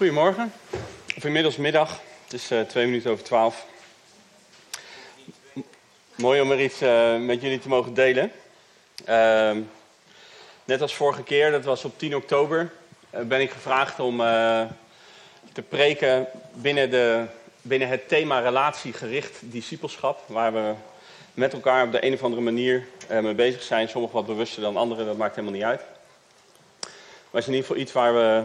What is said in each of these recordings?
Goedemorgen, of inmiddels middag. Het is uh, twee minuten over twaalf. Mooi om er iets uh, met jullie te mogen delen. Uh, net als vorige keer, dat was op 10 oktober, uh, ben ik gevraagd om te preken binnen, de, binnen het thema relatiegericht discipelschap. Waar we met elkaar op de een of andere manier mee bezig zijn. Sommigen wat bewuster dan anderen, dat maakt helemaal niet uit. Maar het is in ieder geval iets waar we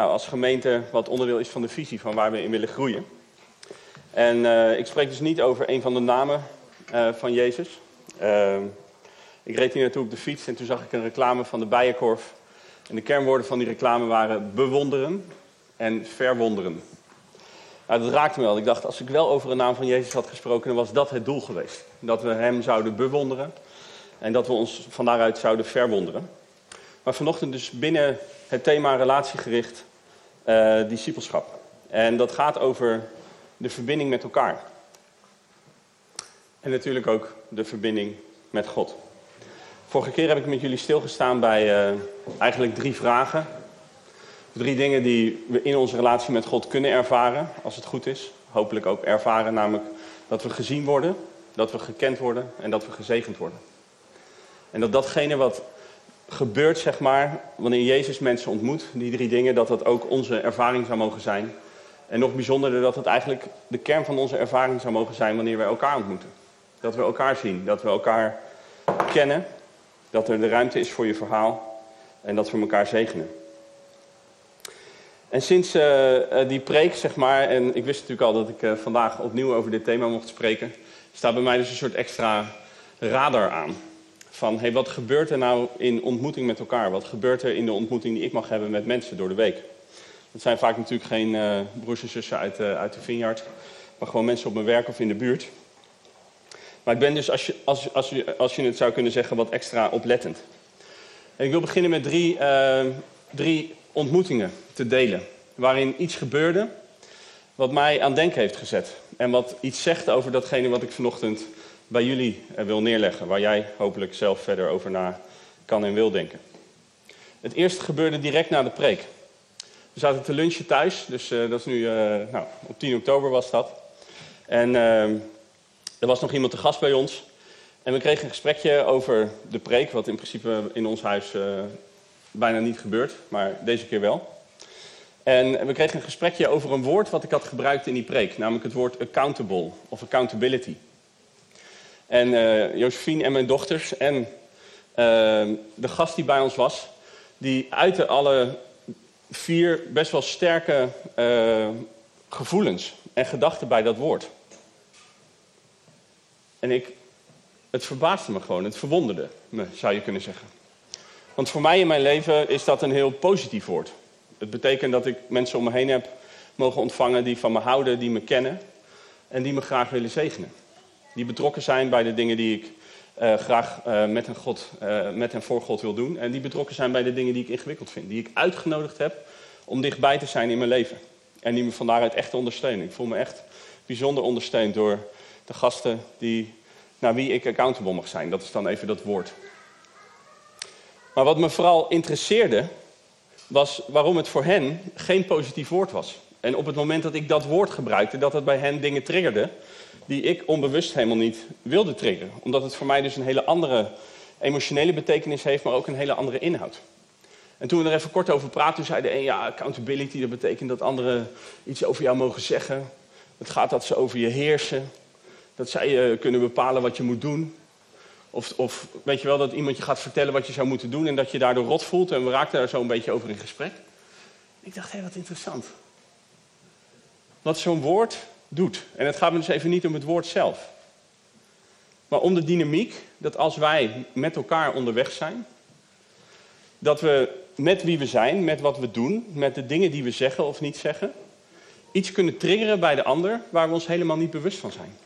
nou, als gemeente wat onderdeel is van de visie van waar we in willen groeien. En uh, ik spreek dus niet over een van de namen uh, van Jezus. Uh, ik reed hier naartoe op de fiets en toen zag ik een reclame van de Bijenkorf. En de kernwoorden van die reclame waren bewonderen en verwonderen. Nou, dat raakte me wel. Ik dacht, als ik wel over een naam van Jezus had gesproken, dan was dat het doel geweest. Dat we hem zouden bewonderen en dat we ons van daaruit zouden verwonderen. Maar vanochtend dus binnen het thema relatiegericht uh, discipelschap. En dat gaat over de verbinding met elkaar. En natuurlijk ook de verbinding met God. Vorige keer heb ik met jullie stilgestaan bij uh, eigenlijk drie vragen. Drie dingen die we in onze relatie met God kunnen ervaren, als het goed is. Hopelijk ook ervaren, namelijk dat we gezien worden, dat we gekend worden en dat we gezegend worden. En dat datgene wat gebeurt, zeg maar, wanneer Jezus mensen ontmoet, die drie dingen, dat dat ook onze ervaring zou mogen zijn. En nog bijzonderder dat het eigenlijk de kern van onze ervaring zou mogen zijn wanneer we elkaar ontmoeten. Dat we elkaar zien, dat we elkaar kennen, dat er de ruimte is voor je verhaal en dat we elkaar zegenen. En sinds uh, die preek, zeg maar, en ik wist natuurlijk al dat ik uh, vandaag opnieuw over dit thema mocht spreken, staat bij mij dus een soort extra radar aan van hey, wat gebeurt er nou in ontmoeting met elkaar? Wat gebeurt er in de ontmoeting die ik mag hebben met mensen door de week? Dat zijn vaak natuurlijk geen uh, broers en zussen uit, uh, uit de vineyard, maar gewoon mensen op mijn werk of in de buurt. Maar ik ben dus, als je, als, als je, als je het zou kunnen zeggen, wat extra oplettend. En ik wil beginnen met drie, uh, drie ontmoetingen te delen. Waarin iets gebeurde wat mij aan denken heeft gezet. En wat iets zegt over datgene wat ik vanochtend bij jullie wil neerleggen, waar jij hopelijk zelf verder over na kan en wil denken. Het eerste gebeurde direct na de preek. We zaten te lunchen thuis, dus uh, dat is nu, uh, nou, op 10 oktober was dat. En er was nog iemand te gast bij ons. En we kregen een gesprekje over de preek, wat in principe in ons huis eh, bijna niet gebeurt, maar deze keer wel. En we kregen een gesprekje over een woord wat ik had gebruikt in die preek, namelijk het woord accountable of accountability. En uh, Josephine en mijn dochters en uh, de gast die bij ons was, die uiten alle vier best wel sterke uh, gevoelens en gedachten bij dat woord. En ik, het verbaasde me gewoon, het verwonderde me, zou je kunnen zeggen. Want voor mij in mijn leven is dat een heel positief woord. Het betekent dat ik mensen om me heen heb mogen ontvangen die van me houden, die me kennen en die me graag willen zegenen. Die betrokken zijn bij de dingen die ik uh, graag uh, met, een God, uh, met en voor God wil doen. En die betrokken zijn bij de dingen die ik ingewikkeld vind. Die ik uitgenodigd heb om dichtbij te zijn in mijn leven. En die me van daaruit echt ondersteunen. Ik voel me echt bijzonder ondersteund door de gasten die, naar wie ik accountable mag zijn. Dat is dan even dat woord. Maar wat me vooral interesseerde, was waarom het voor hen geen positief woord was. En op het moment dat ik dat woord gebruikte, dat het bij hen dingen triggerde die ik onbewust helemaal niet wilde triggeren. Omdat het voor mij dus een hele andere emotionele betekenis heeft, maar ook een hele andere inhoud. En toen we er even kort over praten, zeiden een ja, accountability, dat betekent dat anderen iets over jou mogen zeggen. Het gaat dat ze over je heersen. Dat zij uh, kunnen bepalen wat je moet doen. Of, of weet je wel, dat iemand je gaat vertellen wat je zou moeten doen en dat je daardoor rot voelt. En we raakten daar zo een beetje over in gesprek. Ik dacht, hé, hey, wat interessant. Wat zo'n woord doet. En het gaat me dus even niet om het woord zelf. Maar om de dynamiek dat als wij met elkaar onderweg zijn, dat we met wie we zijn, met wat we doen, met de dingen die we zeggen of niet zeggen, iets kunnen triggeren bij de ander waar we ons helemaal niet bewust van zijn.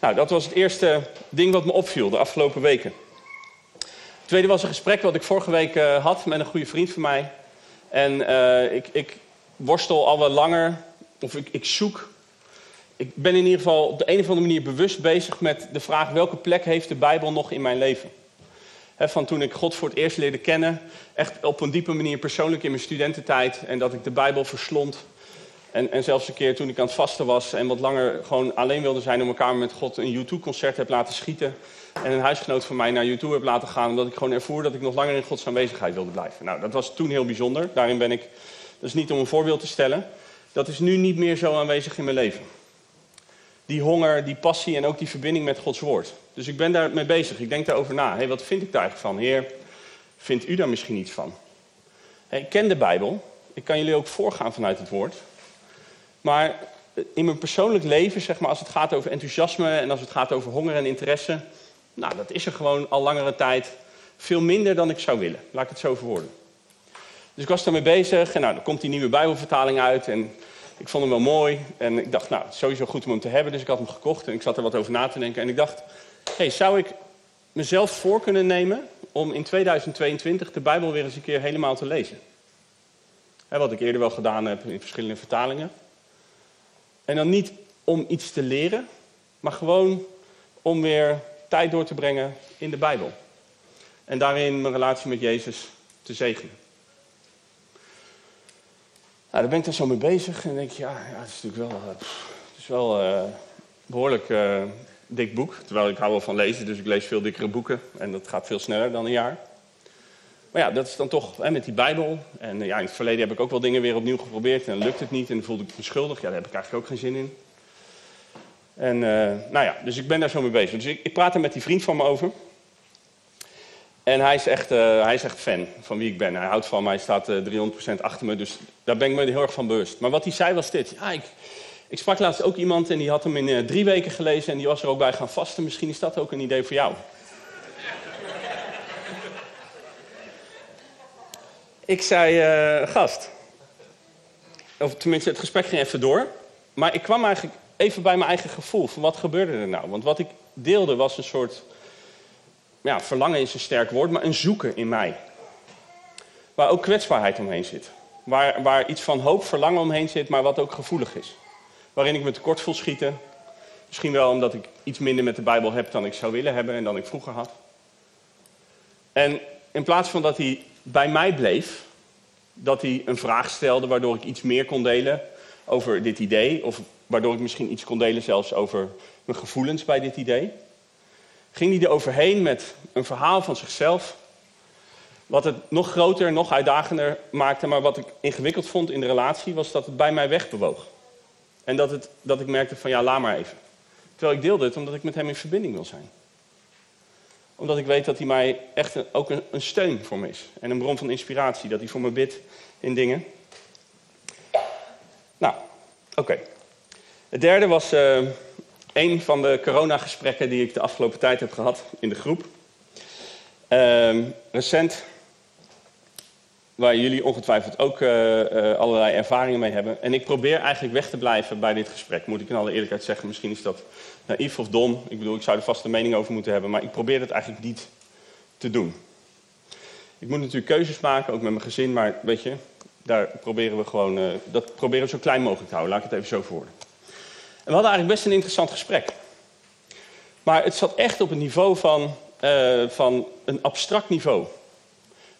Nou, dat was het eerste ding wat me opviel de afgelopen weken. Het tweede was een gesprek wat ik vorige week uh, had met een goede vriend van mij. En uh, ik, ik worstel al wat langer of ik, ik zoek. Ik ben in ieder geval op de een of andere manier bewust bezig met de vraag welke plek heeft de Bijbel nog in mijn leven. van toen ik God voor het eerst leerde kennen. Echt op een diepe manier persoonlijk in mijn studententijd. En dat ik de Bijbel verslond. En, en zelfs een keer toen ik aan het vasten was en wat langer gewoon alleen wilde zijn om elkaar met God een U2-concert heb laten schieten. En een huisgenoot van mij naar U2 heb laten gaan, omdat ik gewoon ervoer dat ik nog langer in Gods aanwezigheid wilde blijven. Nou, dat was toen heel bijzonder. Daarin ben ik, dat is niet om een voorbeeld te stellen, dat is nu niet meer zo aanwezig in mijn leven. Die honger, die passie en ook die verbinding met Gods woord. Dus ik ben daar mee bezig. Ik denk daarover na. Hey, wat vind ik daar eigenlijk van? Heer, vindt u daar misschien iets van? Ik ken de Bijbel. Ik kan jullie ook voorgaan vanuit het woord. Maar in mijn persoonlijk leven, zeg maar, als het gaat over enthousiasme en als het gaat over honger en interesse, nou, dat is er gewoon al langere tijd veel minder dan ik zou willen. Laat ik het zo verwoorden. Dus ik was daarmee bezig en nou, dan komt die nieuwe Bijbelvertaling uit en ik vond hem wel mooi. En ik dacht, nou, sowieso goed om hem te hebben, dus ik had hem gekocht en ik zat er wat over na te denken. En ik dacht, hey, zou ik mezelf voor kunnen nemen om in 2022 de Bijbel weer eens een keer helemaal te lezen? wat ik eerder wel gedaan heb in verschillende vertalingen. En dan niet om iets te leren, maar gewoon om weer tijd door te brengen in de Bijbel. En daarin mijn relatie met Jezus te zegenen. Nou, daar ben ik dan zo mee bezig en denk ik, ja, ja het is natuurlijk wel, uh, het is wel uh, behoorlijk uh, dik boek. Terwijl ik hou wel van lezen, dus ik lees veel dikkere boeken en dat gaat veel sneller dan een jaar. Maar ja, dat is dan toch hè, met die Bijbel. En ja, in het verleden heb ik ook wel dingen weer opnieuw geprobeerd. En lukt het niet en voelde ik me schuldig. Ja, daar heb ik eigenlijk ook geen zin in. En nou ja, dus ik ben daar zo mee bezig. Dus ik, ik praat er met die vriend van me over. En hij is, echt, uh, hij is echt fan van wie ik ben. Hij houdt van mij, hij staat uh, eh, 300% achter me. Dus daar ben ik me heel erg van bewust. Maar wat hij zei was dit. Ja, ik, ik sprak laatst ook iemand en die had hem in drie weken gelezen. En die was er ook bij gaan vasten. Misschien is dat ook een idee voor jou. Ik zei, gast. Of tenminste, het gesprek ging even door. Maar ik kwam eigenlijk even bij mijn eigen gevoel. Van wat gebeurde er nou? Want wat ik deelde was een soort... Ja, verlangen is een sterk woord, maar een zoeken in mij. Waar ook kwetsbaarheid omheen zit. Waar, waar iets van hoop, verlangen omheen zit, maar wat ook gevoelig is. Waarin ik me tekort voel schieten. Misschien wel omdat ik iets minder met de Bijbel heb dan ik zou willen hebben en dan ik vroeger had. En in plaats van dat hij bij mij bleef, dat hij een vraag stelde waardoor ik iets meer kon delen over dit idee, of waardoor ik misschien iets kon delen zelfs over mijn gevoelens bij dit idee, ging hij er overheen met een verhaal van zichzelf, wat het nog groter, nog uitdagender maakte, maar wat ik ingewikkeld vond in de relatie, was dat het bij mij wegbewoog. En dat, het, dat ik merkte van ja, laat maar even. Terwijl ik deelde het omdat ik met hem in verbinding wil zijn omdat ik weet dat hij mij echt ook een, een, steun voor me is. En een bron van inspiratie. Dat hij voor me bidt in dingen. Nou, oké. Het derde was uh, een van de coronagesprekken die ik de afgelopen tijd heb gehad in de groep. Uh, recent waar jullie ongetwijfeld ook uh, uh, allerlei ervaringen mee hebben. En ik probeer eigenlijk weg te blijven bij dit gesprek, moet ik in alle eerlijkheid zeggen. Misschien is dat naïef of dom. Ik bedoel, ik zou er vast een mening over moeten hebben, maar ik probeer het eigenlijk niet te doen. Ik moet natuurlijk keuzes maken, ook met mijn gezin, maar weet je, daar proberen we gewoon, uh, dat proberen we zo klein mogelijk te houden. Laat ik het even zo voor. We hadden eigenlijk best een interessant gesprek. Maar het zat echt op een niveau van, van een abstract niveau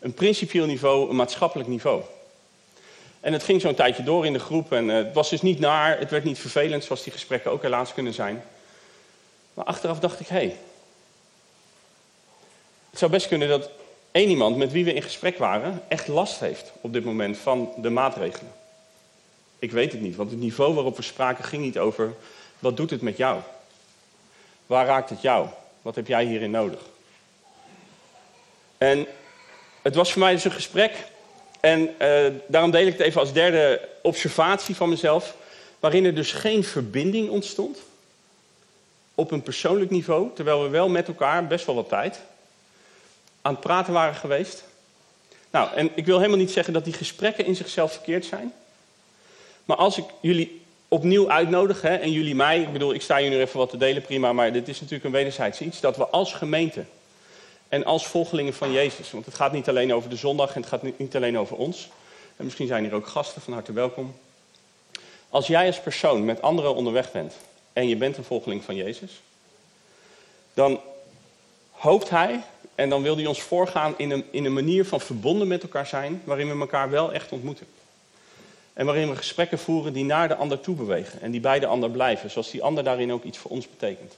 een principieel niveau, een maatschappelijk niveau. En het ging zo'n tijdje door in de groep en uh, het was dus niet naar, het werd niet vervelend zoals die gesprekken ook helaas kunnen zijn. Maar achteraf dacht ik, hé, hey, het zou best kunnen dat één iemand met wie we in gesprek waren echt last heeft op dit moment van de maatregelen. Ik weet het niet, want het niveau waarop we spraken ging niet over wat doet het met jou? Waar raakt het jou? Wat heb jij hierin nodig? En het was voor mij dus een gesprek. En uh, daarom deel ik het even als derde observatie van mezelf. Waarin er dus geen verbinding ontstond. Op een persoonlijk niveau. Terwijl we wel met elkaar best wel wat tijd aan het praten waren geweest. Nou, en ik wil helemaal niet zeggen dat die gesprekken in zichzelf verkeerd zijn. Maar als ik jullie opnieuw uitnodig, hè, en jullie mij, ik bedoel, ik sta hier nu even wat te delen, prima, maar dit is natuurlijk een wederzijds iets, dat we als gemeente en als volgelingen van Jezus. Want het gaat niet alleen over de zondag en het gaat niet alleen over ons. En misschien zijn hier ook gasten, van harte welkom. Als jij als persoon met anderen onderweg bent en je bent een volgeling van Jezus, dan hoopt hij, en dan wil hij ons voorgaan in een, in een manier van verbonden met elkaar zijn, waarin we elkaar wel echt ontmoeten. En waarin we gesprekken voeren die naar de ander toe bewegen en die bij de ander blijven, zoals die ander daarin ook iets voor ons betekent.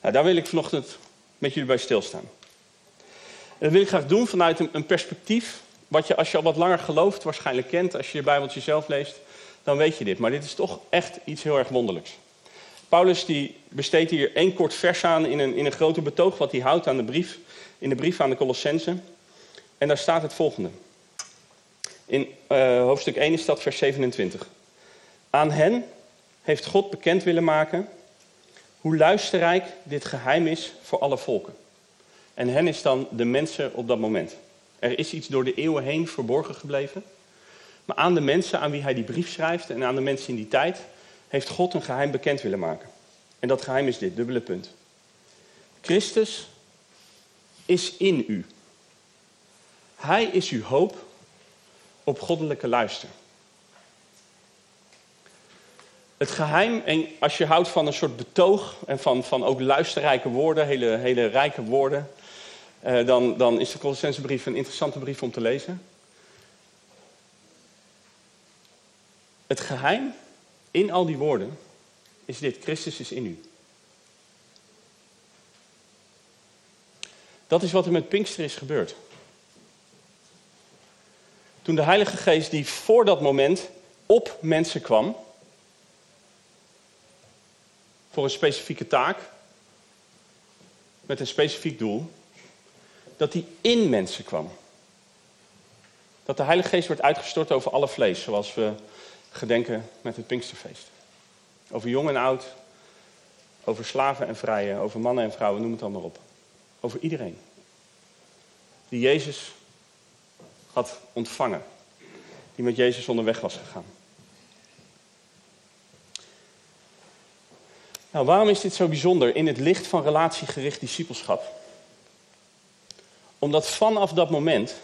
Nou, daar wil ik vanochtend met jullie bij stilstaan. En dat wil ik graag doen vanuit een, perspectief wat je als je al wat langer gelooft waarschijnlijk kent. Als je je Bijbeltje zelf leest, dan weet je dit. Maar dit is toch echt iets heel erg wonderlijks. Paulus die besteedt hier één kort vers aan in een, in een grote betoog wat hij houdt aan de brief, in de brief aan de Colossensen. En daar staat het volgende. In uh, hoofdstuk 1 is dat vers 27. Aan hen heeft God bekend willen maken hoe luisterrijk dit geheim is voor alle volken. En hen is dan de mensen op dat moment. Er is iets door de eeuwen heen verborgen gebleven. Maar aan de mensen aan wie hij die brief schrijft en aan de mensen in die tijd heeft God een geheim bekend willen maken. En dat geheim is dit, dubbele punt. Christus is in u. Hij is uw hoop op goddelijke luister. Het geheim, en als je houdt van een soort betoog en van, van ook luisterrijke woorden, hele, hele rijke woorden, eh, dan, dan is de Colossensebrief een interessante brief om te lezen. Het geheim in al die woorden is dit: Christus is in u. Dat is wat er met Pinkster is gebeurd. Toen de Heilige Geest, die voor dat moment op mensen kwam, voor een specifieke taak, met een specifiek doel, dat die in mensen kwam. Dat de Heilige Geest werd uitgestort over alle vlees, zoals we gedenken met het Pinksterfeest. Over jong en oud, over slaven en vrije, over mannen en vrouwen, noem het maar op. Over iedereen. Die Jezus had ontvangen. Die met Jezus onderweg was gegaan. Nou, waarom is dit zo bijzonder in het licht van relatiegericht discipelschap? Omdat vanaf dat moment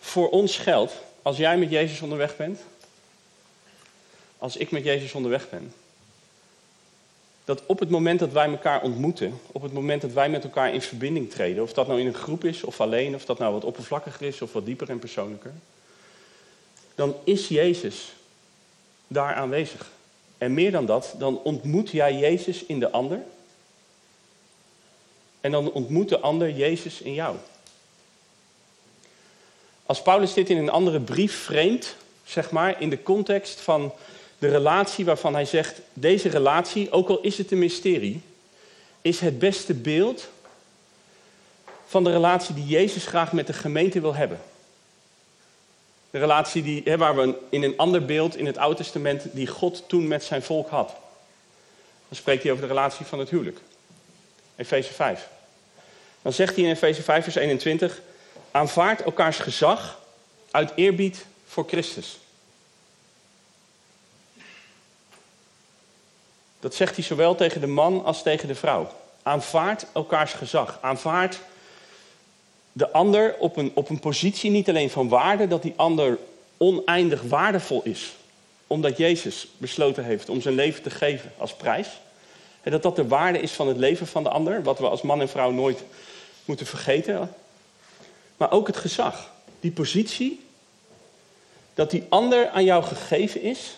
voor ons geldt, als jij met Jezus onderweg bent, als ik met Jezus onderweg ben, dat op het moment dat wij elkaar ontmoeten, op het moment dat wij met elkaar in verbinding treden, of dat nou in een groep is of alleen, of dat nou wat oppervlakkiger is of wat dieper en persoonlijker, dan is Jezus daar aanwezig. En meer dan dat, dan ontmoet jij Jezus in de ander. En dan ontmoet de ander Jezus in jou. Als Paulus dit in een andere brief vreemd, zeg maar, in de context van de relatie waarvan hij zegt: deze relatie, ook al is het een mysterie, is het beste beeld van de relatie die Jezus graag met de gemeente wil hebben. De relatie die, hè, waar we in een ander beeld in het Oude Testament die God toen met zijn volk had. Dan spreekt hij over de relatie van het huwelijk. Efeze 5. Dan zegt hij in Efeze 5 vers 21, aanvaard elkaars gezag uit eerbied voor Christus. Dat zegt hij zowel tegen de man als tegen de vrouw. Aanvaard elkaars gezag. Aanvaard de ander op een, op een positie niet alleen van waarde, dat die ander oneindig waardevol is. Omdat Jezus besloten heeft om zijn leven te geven als prijs. En dat dat de waarde is van het leven van de ander, wat we als man en vrouw nooit moeten vergeten. Maar ook het gezag, die positie, dat die ander aan jou gegeven is,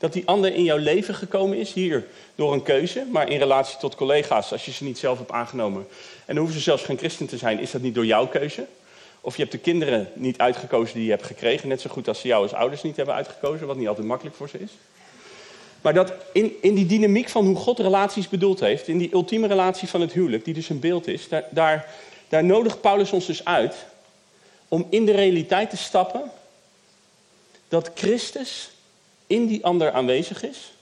dat die ander in jouw leven gekomen is, hier door een keuze, maar in relatie tot collega's, als je ze niet zelf hebt aangenomen. En dan hoeven ze zelfs geen christen te zijn, is dat niet door jouw keuze? Of je hebt de kinderen niet uitgekozen die je hebt gekregen, net zo goed als ze jou als ouders niet hebben uitgekozen, wat niet altijd makkelijk voor ze is. Maar dat in, in die dynamiek van hoe God relaties bedoeld heeft, in die ultieme relatie van het huwelijk, die dus een beeld is, daar, daar, daar nodigt Paulus ons dus uit om in de realiteit te stappen dat Christus in die ander aanwezig is.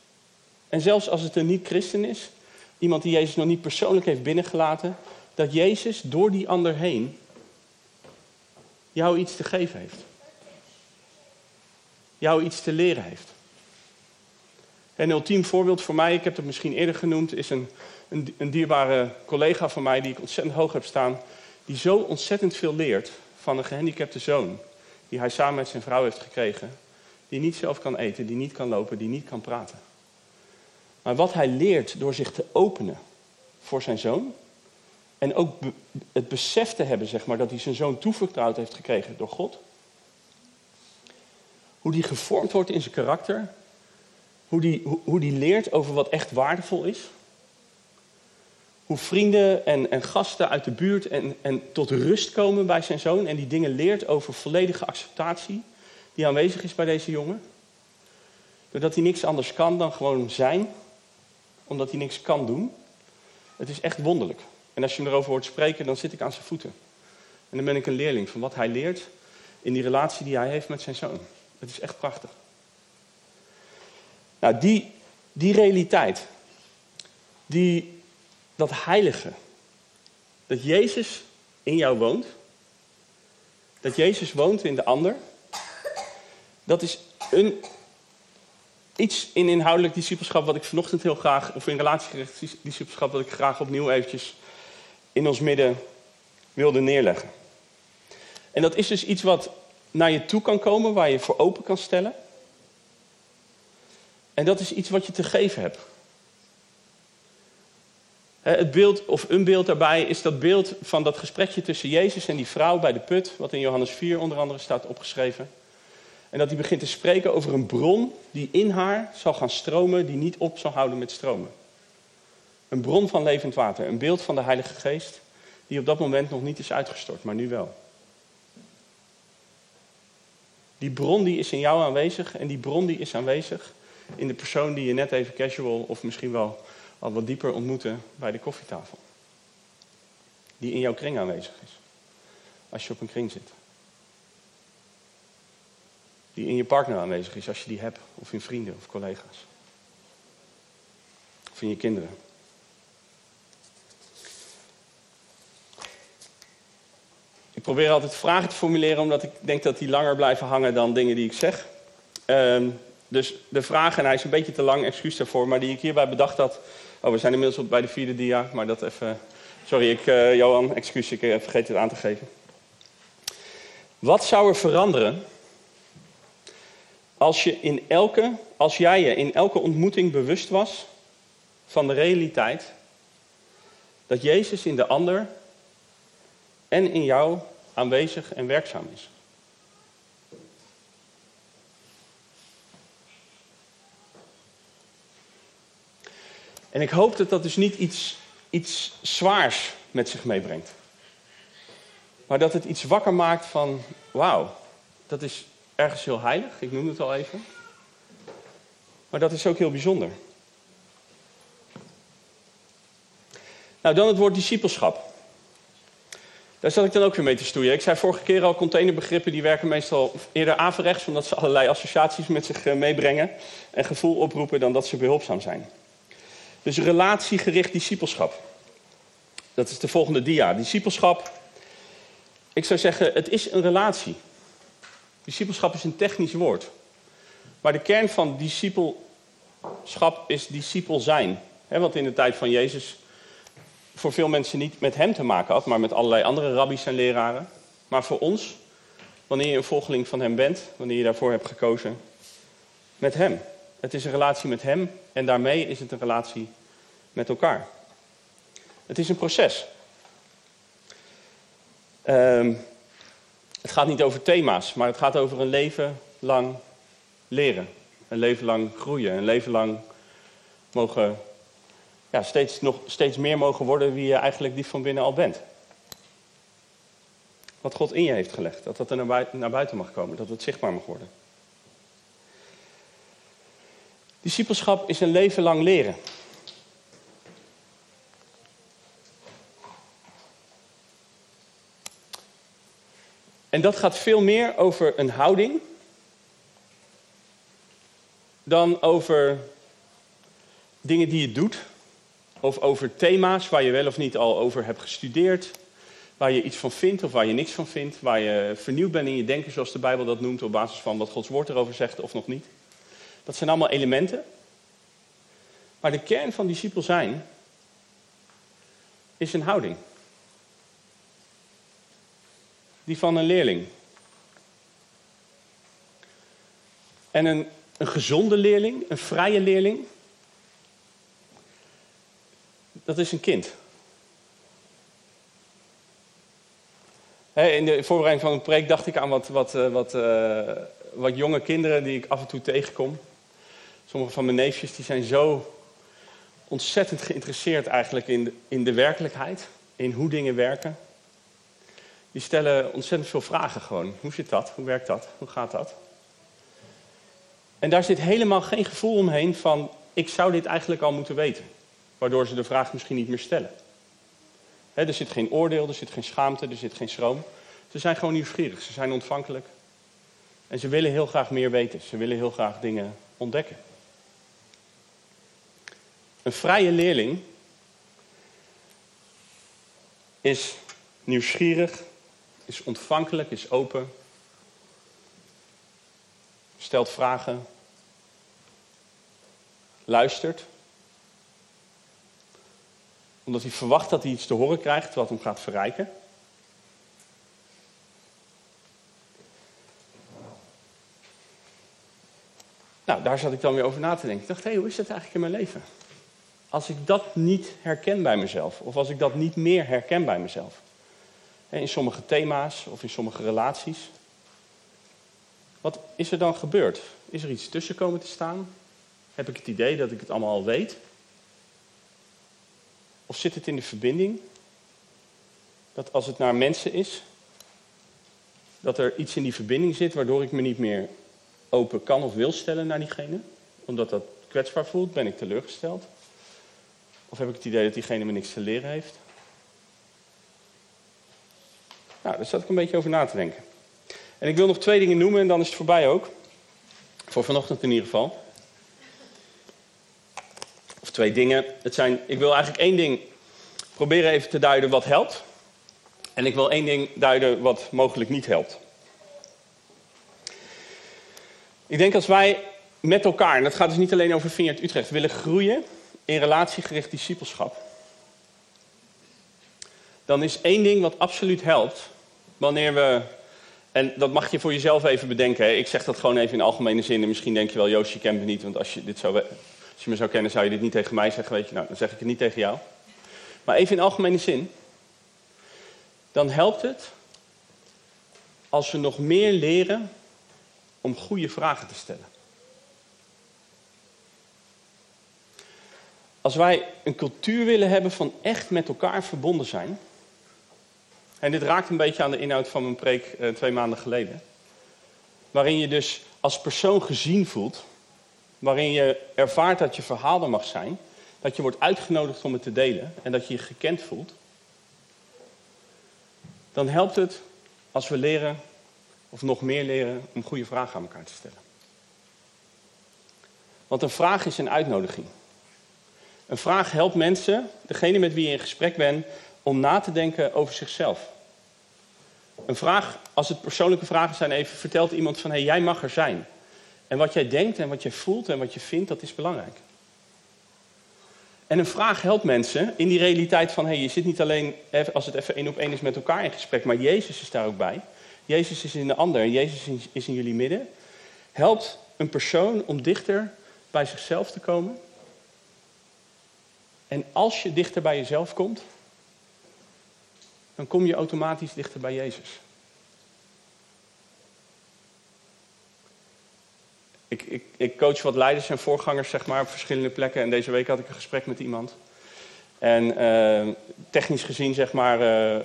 En zelfs als het een niet-christen is, iemand die Jezus nog niet persoonlijk heeft binnengelaten, dat Jezus door die ander heen jou iets te geven heeft. Jou iets te leren heeft. Een ultiem voorbeeld voor mij, ik heb het misschien eerder genoemd, is een, een, een dierbare collega van mij die ik ontzettend hoog heb staan, die zo ontzettend veel leert van een gehandicapte zoon, die hij samen met zijn vrouw heeft gekregen, die niet zelf kan eten, die niet kan lopen, die niet kan praten. Maar wat hij leert door zich te openen voor zijn zoon. En ook het besef te hebben, zeg maar, dat hij zijn zoon toevertrouwd heeft gekregen door God. Hoe die gevormd wordt in zijn karakter. Hoe die, hoe, die leert over wat echt waardevol is. Hoe vrienden en, en gasten uit de buurt en, en tot rust komen bij zijn zoon. En die dingen leert over volledige acceptatie die aanwezig is bij deze jongen. Doordat hij niks anders kan dan gewoon zijn, omdat hij niks kan doen. Het is echt wonderlijk. En als je hem erover hoort spreken, dan zit ik aan zijn voeten. En dan ben ik een leerling van wat hij leert in die relatie die hij heeft met zijn zoon. Het is echt prachtig. Nou, die, die realiteit, die, dat heilige, dat Jezus in jou woont, dat Jezus woont in de ander, dat is een, iets in inhoudelijk discipelschap wat ik vanochtend heel graag, of in relatiegericht discipelschap wat ik graag opnieuw eventjes in ons midden wilde neerleggen. En dat is dus iets wat naar je toe kan komen, waar je voor open kan stellen. En dat is iets wat je te geven hebt. Het beeld, of een beeld daarbij, is dat beeld van dat gesprekje tussen Jezus en die vrouw bij de put, wat in Johannes 4 onder andere staat opgeschreven. En dat hij begint te spreken over een bron die in haar zal gaan stromen, die niet op zal houden met stromen. Een bron van levend water, een beeld van de Heilige Geest, die op dat moment nog niet is uitgestort, maar nu wel. Die bron die is in jou aanwezig en die bron die is aanwezig in de persoon die je net even casual of misschien wel al wat dieper ontmoette bij de koffietafel. Die in jouw kring aanwezig is. Als je op een kring zit. Die in je partner aanwezig is als je die hebt. Of in vrienden of collega's. Of in je kinderen. Ik probeer altijd vragen te formuleren, omdat ik denk dat die langer blijven hangen dan dingen die ik zeg. Ehm, dus de vraag, en hij is een beetje te lang, excuus daarvoor, maar die ik hierbij bedacht had. Oh, we zijn inmiddels bij de vierde dia, maar dat even. Sorry, ik, uh, Johan, excuus, ik uh, vergeet het aan te geven. Wat zou er veranderen als, je in elke, als jij je in elke ontmoeting bewust was van de realiteit dat Jezus in de ander en in jou aanwezig en werkzaam is. En ik hoop dat dat dus niet iets, iets zwaars met zich meebrengt. Maar dat het iets wakker maakt van, wauw, dat is ergens heel heilig, ik noem het al even. Maar dat is ook heel bijzonder. Nou, dan het woord discipelschap. Daar zat ik dan ook weer mee te stoeien. Ik zei vorige keer al, containerbegrippen die werken meestal eerder averechts, omdat ze allerlei associaties met zich eh, meebrengen en gevoel oproepen dan dat ze behulpzaam zijn. Dus relatiegericht discipelschap. Dat is de volgende dia. Discipelschap, ik zou zeggen, het is een relatie. Discipelschap is een technisch woord. Maar de kern van discipelschap is discipel zijn. He, wat in de tijd van Jezus voor veel mensen niet met hem te maken had, maar met allerlei andere rabbies en leraren. Maar voor ons, wanneer je een volgeling van hem bent, wanneer je daarvoor hebt gekozen, met hem. Het is een relatie met hem en daarmee is het een relatie met elkaar. Het is een proces. Um, het gaat niet over thema's, maar het gaat over een leven lang leren. Een leven lang groeien. Een leven lang mogen, ja, steeds, nog, steeds meer mogen worden wie je eigenlijk diep van binnen al bent. Wat God in je heeft gelegd. Dat dat er naar buiten, naar buiten mag komen. Dat het zichtbaar mag worden. Discipelschap is een leven lang leren. En dat gaat veel meer over een houding dan over dingen die je doet. Of over thema's waar je wel of niet al over hebt gestudeerd. Waar je iets van vindt of waar je niks van vindt. Waar je vernieuwd bent in je denken, zoals de Bijbel dat noemt, op basis van wat Gods woord erover zegt of nog niet. Dat zijn allemaal elementen. Maar de kern van discipel zijn is een houding die van een leerling. En een, een gezonde leerling, een vrije leerling, dat is een kind. in de voorbereiding van een preek dacht ik aan wat, wat, eh, wat, uh, wat jonge kinderen die ik af en toe tegenkom. Sommige van mijn neefjes die zijn zo ontzettend geïnteresseerd eigenlijk in de, in de werkelijkheid. In hoe dingen werken. Die stellen ontzettend veel vragen gewoon. Hoe zit dat? Hoe werkt dat? Hoe gaat dat? En daar zit helemaal geen gevoel omheen van ik zou dit eigenlijk al moeten weten. Waardoor ze de vraag misschien niet meer stellen. er zit geen oordeel, er zit geen schaamte, er zit geen schroom. Ze zijn gewoon nieuwsgierig, ze zijn ontvankelijk. En ze willen heel graag meer weten, ze willen heel graag dingen ontdekken. Een vrije leerling is nieuwsgierig, is ontvankelijk, is open, stelt vragen, luistert. Omdat hij verwacht dat hij iets te horen krijgt wat hem gaat verrijken. Nou, daar zat ik dan weer over na te denken. Ik dacht, hé, hey, hoe is dat eigenlijk in mijn leven? Als ik dat niet herken bij mezelf, of als ik dat niet meer herken bij mezelf. In sommige thema's of in sommige relaties. Wat is er dan gebeurd? Is er iets tussen komen te staan? Heb ik het idee dat ik het allemaal al weet? Of zit het in de verbinding? Dat als het naar mensen is, dat er iets in die verbinding zit waardoor ik me niet meer open kan of wil stellen naar diegene? Omdat dat kwetsbaar voelt, ben ik teleurgesteld? Of heb ik het idee dat diegene me niks te leren heeft? Nou, daar zat ik een beetje over na te denken. En ik wil nog twee dingen noemen en dan is het voorbij ook. Voor vanochtend in ieder geval. Of twee dingen. Het zijn, ik wil eigenlijk één ding proberen even te duiden wat helpt. En ik wil één ding duiden wat mogelijk niet helpt. Ik denk als wij met elkaar, en dat gaat dus niet alleen over Vineyard Utrecht, willen groeien in relatiegericht discipelschap. Dan is één ding wat absoluut helpt, wanneer we, en dat mag je voor jezelf even bedenken, hè. ik zeg dat gewoon even in algemene zin, en misschien denk je wel, Joost, je kent me niet, want als je, dit zou, als je me zou kennen zou je dit niet tegen mij zeggen, weet je, nou, dan zeg ik het niet tegen jou. Maar even in algemene zin, dan helpt het als we nog meer leren om goede vragen te stellen. Als wij een cultuur willen hebben van echt met elkaar verbonden zijn. En dit raakt een beetje aan de inhoud van mijn preek eh, twee maanden geleden. Waarin je dus als persoon gezien voelt. Waarin je ervaart dat je verhaal er mag zijn. Dat je wordt uitgenodigd om het te delen. En dat je je gekend voelt. Dan helpt het als we leren of nog meer leren om goede vragen aan elkaar te stellen. Want een vraag is een uitnodiging. Een vraag helpt mensen, degene met wie je in gesprek bent, om na te denken over zichzelf. Een vraag, als het persoonlijke vragen zijn, even vertelt iemand van hé, hey, jij mag er zijn. En wat jij denkt en wat je voelt en wat je vindt, dat is belangrijk. En een vraag helpt mensen in die realiteit van hé, hey, je zit niet alleen als het even één op één is met elkaar in gesprek, maar Jezus is daar ook bij. Jezus is in de ander en Jezus is in jullie midden. Helpt een persoon om dichter bij zichzelf te komen. En als je dichter bij jezelf komt, dan kom je automatisch dichter bij Jezus. Ik, ik, ik, coach wat leiders en voorgangers zeg maar, op verschillende plekken. En deze week had ik een gesprek met iemand. En uh, technisch gezien zeg maar, uh,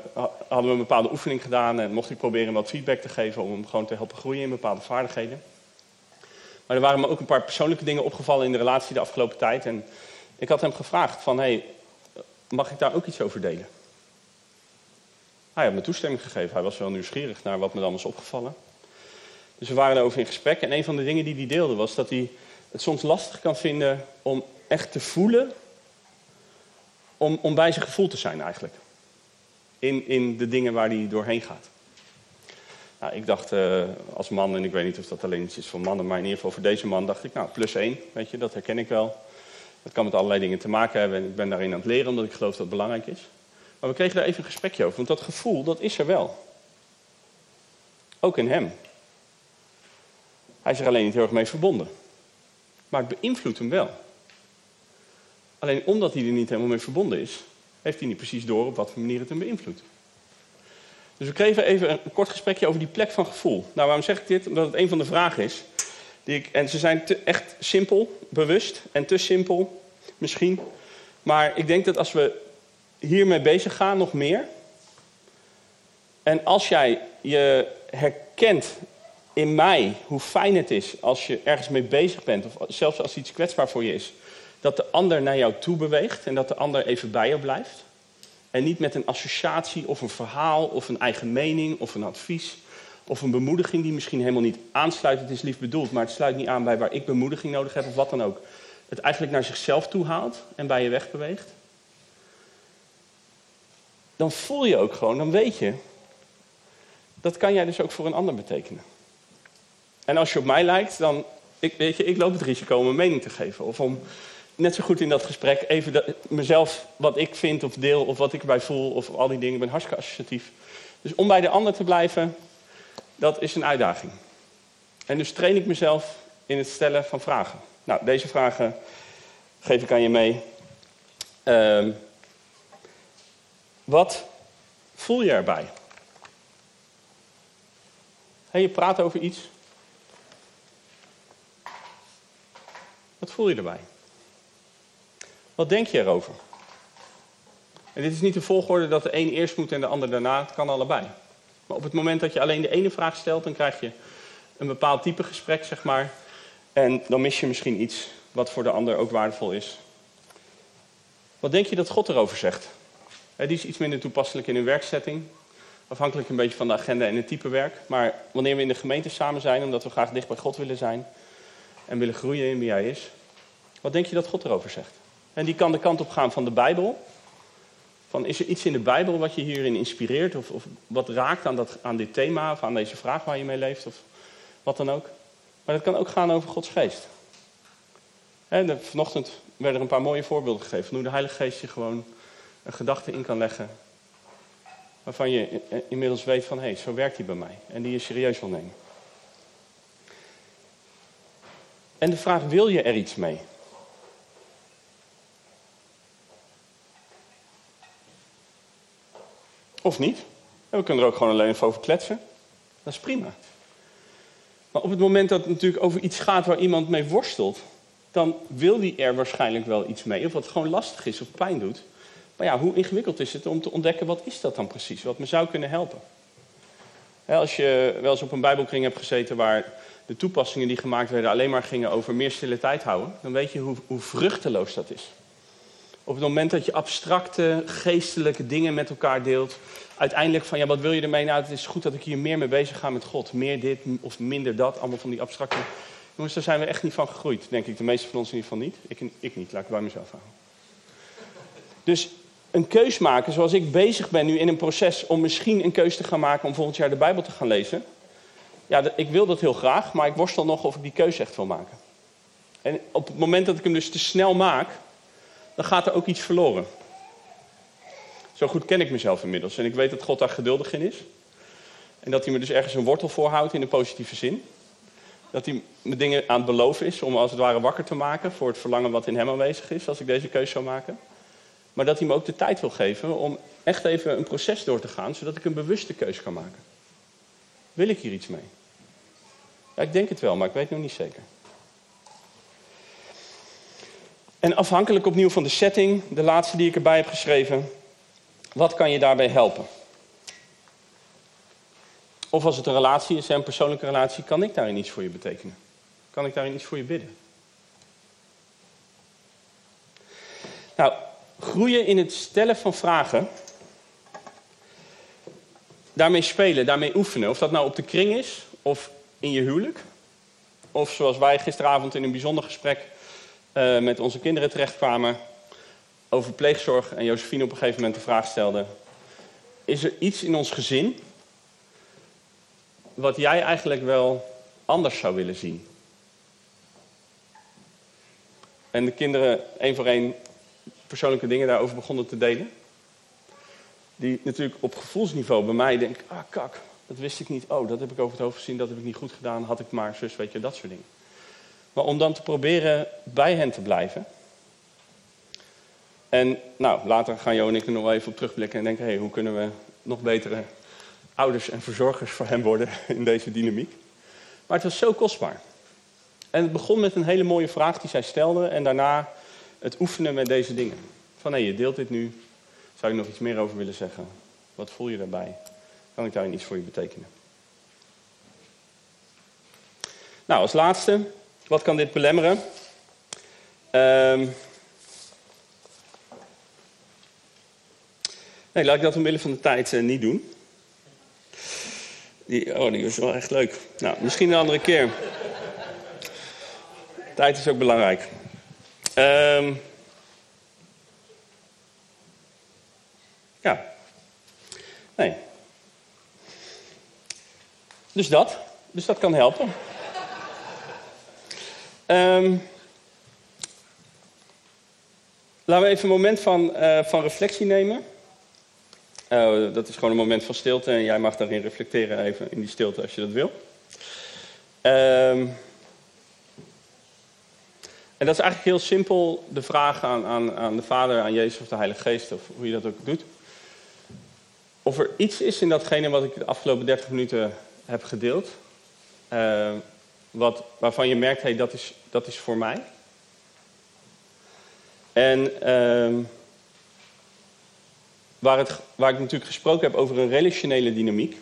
hadden we een bepaalde oefening gedaan en mocht ik proberen wat feedback te geven om hem gewoon te helpen groeien in bepaalde vaardigheden. Maar er waren me ook een paar persoonlijke dingen opgevallen in de relatie de afgelopen tijd. En ik had hem gevraagd van, hey, mag ik daar ook iets over delen? Hij had me toestemming gegeven. Hij was wel nieuwsgierig naar wat me dan was opgevallen. Dus we waren erover in gesprek. En een van de dingen die hij deelde was dat hij het soms lastig kan vinden om echt te voelen om, om bij zijn gevoel te zijn eigenlijk. In, in de dingen waar hij doorheen gaat. Nou, ik dacht uh, als man, en ik weet niet of dat alleen iets is voor mannen, maar in ieder geval voor deze man dacht ik, nou, plus één, weet je, dat herken ik wel. Dat kan met allerlei dingen te maken hebben en ik ben daarin aan het leren, omdat ik geloof dat het belangrijk is. Maar we kregen daar even een gesprekje over, want dat gevoel, dat is er wel. Ook in hem. Hij is er alleen niet heel erg mee verbonden. Maar het beïnvloedt hem wel. Alleen omdat hij er niet helemaal mee verbonden is, heeft hij niet precies door op wat voor manier het hem beïnvloedt. Dus we kregen even een kort gesprekje over die plek van gevoel. Nou, waarom zeg ik dit? Omdat het een van de vragen is. Die ik, en ze zijn echt simpel, bewust en te simpel misschien. Maar ik denk dat als we hiermee bezig gaan, nog meer. En als jij je herkent in mij hoe fijn het is als je ergens mee bezig bent, of zelfs als iets kwetsbaar voor je is, dat de ander naar jou toe beweegt en dat de ander even bij je blijft. En niet met een associatie of een verhaal of een eigen mening of een advies of een bemoediging die misschien helemaal niet aansluit. Het is lief bedoeld, maar het sluit niet aan bij waar ik bemoediging nodig heb of wat dan ook. Het eigenlijk naar zichzelf toe haalt en bij je wegbeweegt. Dan voel je ook gewoon, dan weet je, dat kan jij dus ook voor een ander betekenen. En als je op mij lijkt, dan, ik, weet je, ik loop het risico om een mening te geven. Of om net zo goed in dat gesprek even mezelf wat ik vind of deel of wat ik erbij voel of al die dingen. Ik ben hartstikke associatief. Dus om bij de ander te blijven, dat is een uitdaging. En dus train ik mezelf in het stellen van vragen. Nou, deze vragen geef ik aan je mee. Uh, wat voel je erbij? Hey, je praat over iets. Wat voel je erbij? Wat denk je erover? En dit is niet de volgorde dat de een eerst moet en de ander daarna. Het kan allebei. Maar op het moment dat je alleen de ene vraag stelt, dan krijg je een bepaald type gesprek, zeg maar. En dan mis je misschien iets wat voor de ander ook waardevol is. Wat denk je dat God erover zegt? Die is iets minder toepasselijk in een werksetting. Afhankelijk een beetje van de agenda en het type werk. Maar wanneer we in de gemeente samen zijn, omdat we graag dicht bij God willen zijn en willen groeien in wie Hij is, wat denk je dat God erover zegt? En die kan de kant op gaan van de Bijbel. Van, is er iets in de Bijbel wat je hierin inspireert? Of, of wat raakt aan, dat, aan dit thema of aan deze vraag waar je mee leeft? Of wat dan ook. Maar het kan ook gaan over Gods geest. He, vanochtend werden er een paar mooie voorbeelden gegeven. Van hoe de Heilige Geest je gewoon een gedachte in kan leggen. Waarvan je inmiddels weet van, hé, hey, zo werkt hij bij mij. En die je serieus wil nemen. En de vraag, wil je er iets mee? Of niet. En we kunnen er ook gewoon alleen even over kletsen. Dat is prima. Maar op het moment dat het natuurlijk over iets gaat waar iemand mee worstelt, dan wil die er waarschijnlijk wel iets mee. Of wat gewoon lastig is of pijn doet. Maar ja, hoe ingewikkeld is het om te ontdekken wat is dat dan precies? Wat me zou kunnen helpen. Als je wel eens op een bijbelkring hebt gezeten waar de toepassingen die gemaakt werden alleen maar gingen over meer stille tijd houden, dan weet je hoe, hoe vruchteloos dat is. Op het moment dat je abstracte, geestelijke dingen met elkaar deelt, uiteindelijk van ja, wat wil je ermee? Nou, het is goed dat ik hier meer mee bezig ga met God. Meer dit of minder dat, allemaal van die abstracte. Jongens, daar zijn we echt niet van gegroeid, denk ik. De meeste van ons in ieder geval niet. Ik, ik niet, laat ik bij mezelf houden. Dus een keus maken, zoals ik bezig ben nu in een proces om misschien een keus te gaan maken om volgend jaar de Bijbel te gaan lezen. Ja, ik wil dat heel graag, maar ik worstel nog of ik die keuze echt wil maken. En op het moment dat ik hem dus te snel maak, dan gaat er ook iets verloren. Zo goed ken ik mezelf inmiddels. En ik weet dat God daar geduldig in is. En dat hij me dus ergens een wortel voorhoudt in een positieve zin. Dat hij me dingen aan het beloven is om als het ware wakker te maken voor het verlangen wat in hem aanwezig is als ik deze keuze zou maken. Maar dat hij me ook de tijd wil geven om echt even een proces door te gaan, zodat ik een bewuste keuze kan maken. Wil ik hier iets mee? Ik denk het wel, maar ik weet nog niet zeker. En afhankelijk opnieuw van de setting, de laatste die ik erbij heb geschreven, wat kan je daarbij helpen? Of als het een relatie is, een persoonlijke relatie, kan ik daarin iets voor je betekenen? Kan ik daarin iets voor je bidden? Nou, groeien in het stellen van vragen, daarmee spelen, daarmee oefenen. Of dat nou op de kring is, of in je huwelijk. Of zoals wij gisteravond in een bijzonder gesprek uh, met onze kinderen terechtkwamen over pleegzorg en Josephine op een gegeven moment de vraag stelde: Is er iets in ons gezin wat jij eigenlijk wel anders zou willen zien? En de kinderen één voor één persoonlijke dingen daarover begonnen te delen. Die natuurlijk op gevoelsniveau bij mij denken: ah kak, dat wist ik niet. Oh, dat heb ik over het hoofd gezien, dat heb ik niet goed gedaan. Had ik maar zus, weet je, dat soort dingen. Maar om dan te proberen bij hen te blijven. En nou, later gaan Jo en ik er nog wel even op terugblikken en denken: hé, hey, hoe kunnen we nog betere ouders en verzorgers voor hem worden in deze dynamiek? Maar het was zo kostbaar. En het begon met een hele mooie vraag die zij stelde en daarna het oefenen met deze dingen. Van hé, je deelt dit nu. Zou je nog iets meer over willen zeggen? Wat voel je daarbij? Kan ik daarin iets voor je betekenen? Nou, als laatste, wat kan dit belemmeren? Um, nee, laat ik dat omwille van de tijd uh, niet doen. Die, oh, die was wel echt leuk. Nou, misschien een andere keer. Tijd is ook belangrijk. Um, ja. Nee. Dus dat. Dus dat kan helpen. Um, laten we even een moment van, uh, van reflectie nemen. Uh, dat is gewoon een moment van stilte en jij mag daarin reflecteren even in die stilte als je dat wil. Um, en dat is eigenlijk heel simpel de vraag aan, aan, aan de Vader, aan Jezus of de Heilige Geest, of hoe je dat ook doet. Of er iets is in datgene wat ik de afgelopen 30 minuten heb gedeeld, uh, wat, waarvan je merkt, hey, dat, is, dat is voor mij. En uh, waar, het, waar ik natuurlijk gesproken heb over een relationele dynamiek,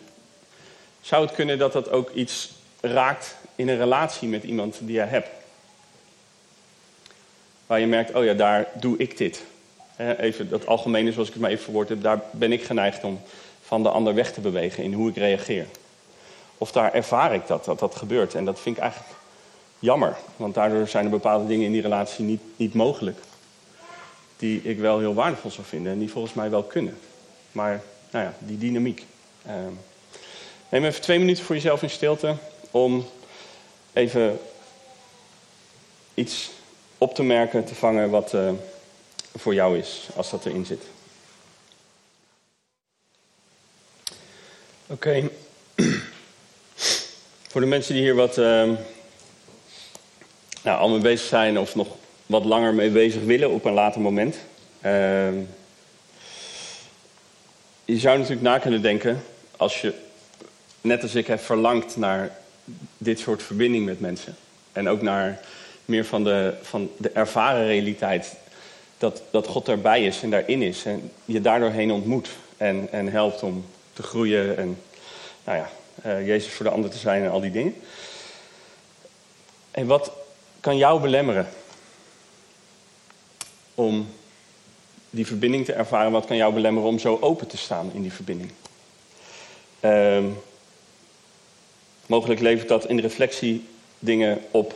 zou het kunnen dat dat ook iets raakt in een relatie met iemand die je hebt. Waar je merkt, oh ja, daar doe ik dit. Even dat algemene zoals ik het maar even verwoord heb, daar ben ik geneigd om van de ander weg te bewegen in hoe ik reageer. Of daar ervaar ik dat, dat dat gebeurt. En dat vind ik eigenlijk jammer. Want daardoor zijn er bepaalde dingen in die relatie niet, niet mogelijk. Die ik wel heel waardevol zou vinden en die volgens mij wel kunnen. Maar, nou ja, die dynamiek. Uh, neem even twee minuten voor jezelf in stilte om even iets op te merken, te vangen wat uh, voor jou is, als dat erin zit. Oké. Okay. Voor de mensen die hier wat uh, nou, al mee bezig zijn of nog wat langer mee bezig willen op een later moment. Uh, je zou natuurlijk na kunnen denken, als je net als ik heb verlangd naar dit soort verbinding met mensen. En ook naar meer van de, van de ervaren realiteit. Dat, dat God erbij is en daarin is. En je daardoorheen ontmoet. En, en helpt om te groeien. En nou ja, uh, Jezus voor de ander te zijn en al die dingen. En wat kan jou belemmeren om die verbinding te ervaren? Wat kan jou belemmeren om zo open te staan in die verbinding? Uh, mogelijk levert dat in reflectie dingen op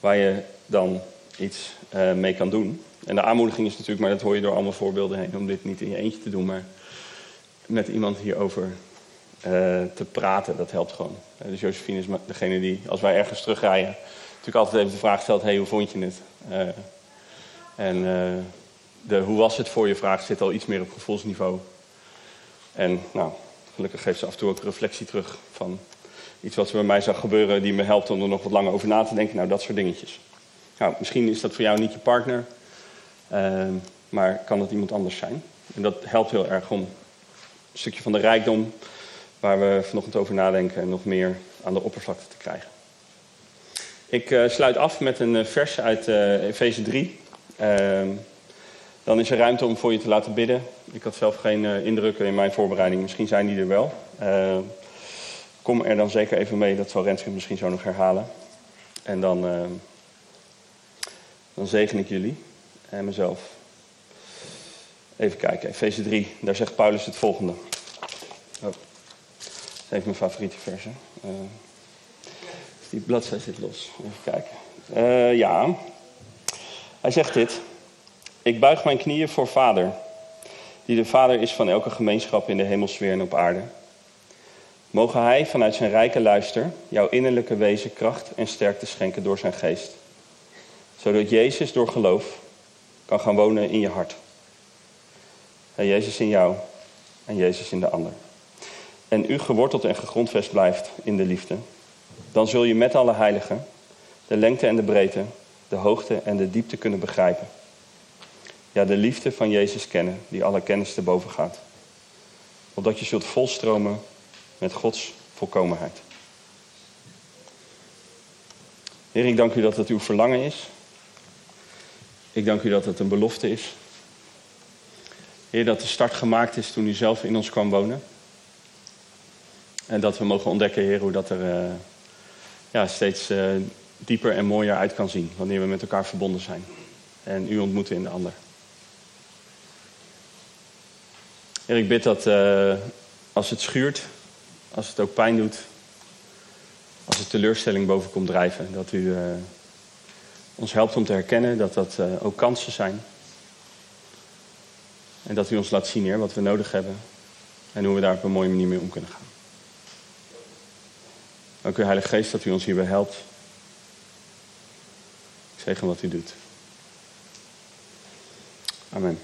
waar je dan iets uh, mee kan doen. En de aanmoediging is natuurlijk, maar dat hoor je door allemaal voorbeelden heen, om dit niet in je eentje te doen, maar met iemand hierover uh, te praten, dat helpt gewoon. Uh, dus Josephine is degene die, als wij ergens terugrijden, natuurlijk altijd even de vraag stelt: hey, hoe vond je het? en de hoe was het voor je vraag zit al iets meer op gevoelsniveau. En nou, gelukkig geeft ze af en toe ook reflectie terug van iets wat bij mij zag gebeuren, die me helpt om er nog wat langer over na te denken. Nou, dat soort dingetjes. Nou, misschien is dat voor jou niet je partner, uh, maar kan het iemand anders zijn. En dat helpt heel erg om een stukje van de rijkdom waar we vanochtend over nadenken en nog meer aan de oppervlakte te krijgen. Ik uh, sluit af met een vers uit uh, Efeze 3. Ehm, dan is er ruimte om voor je te laten bidden. Ik had zelf geen indrukken in mijn voorbereiding, misschien zijn die er wel. Kom er dan zeker even mee, dat zal Renske misschien zo nog herhalen. En dan, uh, dan zegen ik jullie en mezelf. Even kijken, Efeze 3, daar zegt Paulus het volgende. Oh, even mijn favoriete verse. Uh, die bladzijde zit los. Even kijken. Uh, ja, hij zegt dit. Ik buig mijn knieën voor Vader, die de Vader is van elke gemeenschap in de hemelsfeer en op aarde. Mogen Hij vanuit zijn rijke luister jouw innerlijke wezen kracht en sterkte schenken door zijn geest. Zodat Jezus door geloof kan gaan wonen in je hart. En Jezus in jou en Jezus in de ander. En u geworteld en gegrondvest blijft in de liefde. Dan zul je met alle heiligen de lengte en de breedte, de hoogte en de diepte kunnen begrijpen. Ja, de liefde van Jezus kennen, die alle kennis te boven gaat. Opdat je zult volstromen met Gods volkomenheid. Heer, ik dank u dat het uw verlangen is. Ik dank u dat het een belofte is. Heer, dat de start gemaakt is toen u zelf in ons kwam wonen. En dat we mogen ontdekken, Heer, hoe dat er uh, ja, steeds uh, dieper en mooier uit kan zien. Wanneer we met elkaar verbonden zijn. En u ontmoeten in de ander. Heer, ik bid dat uh, als het schuurt, als het ook pijn doet, als er teleurstelling boven komt drijven, dat u uh, ons helpt om te herkennen dat dat uh, ook kansen zijn. En dat u ons laat zien, Heer, wat we nodig hebben en hoe we daar op een mooie manier mee om kunnen gaan. Dank u, Heilige Geest, dat u ons hierbij helpt. Ik zegen wat u doet. Amen.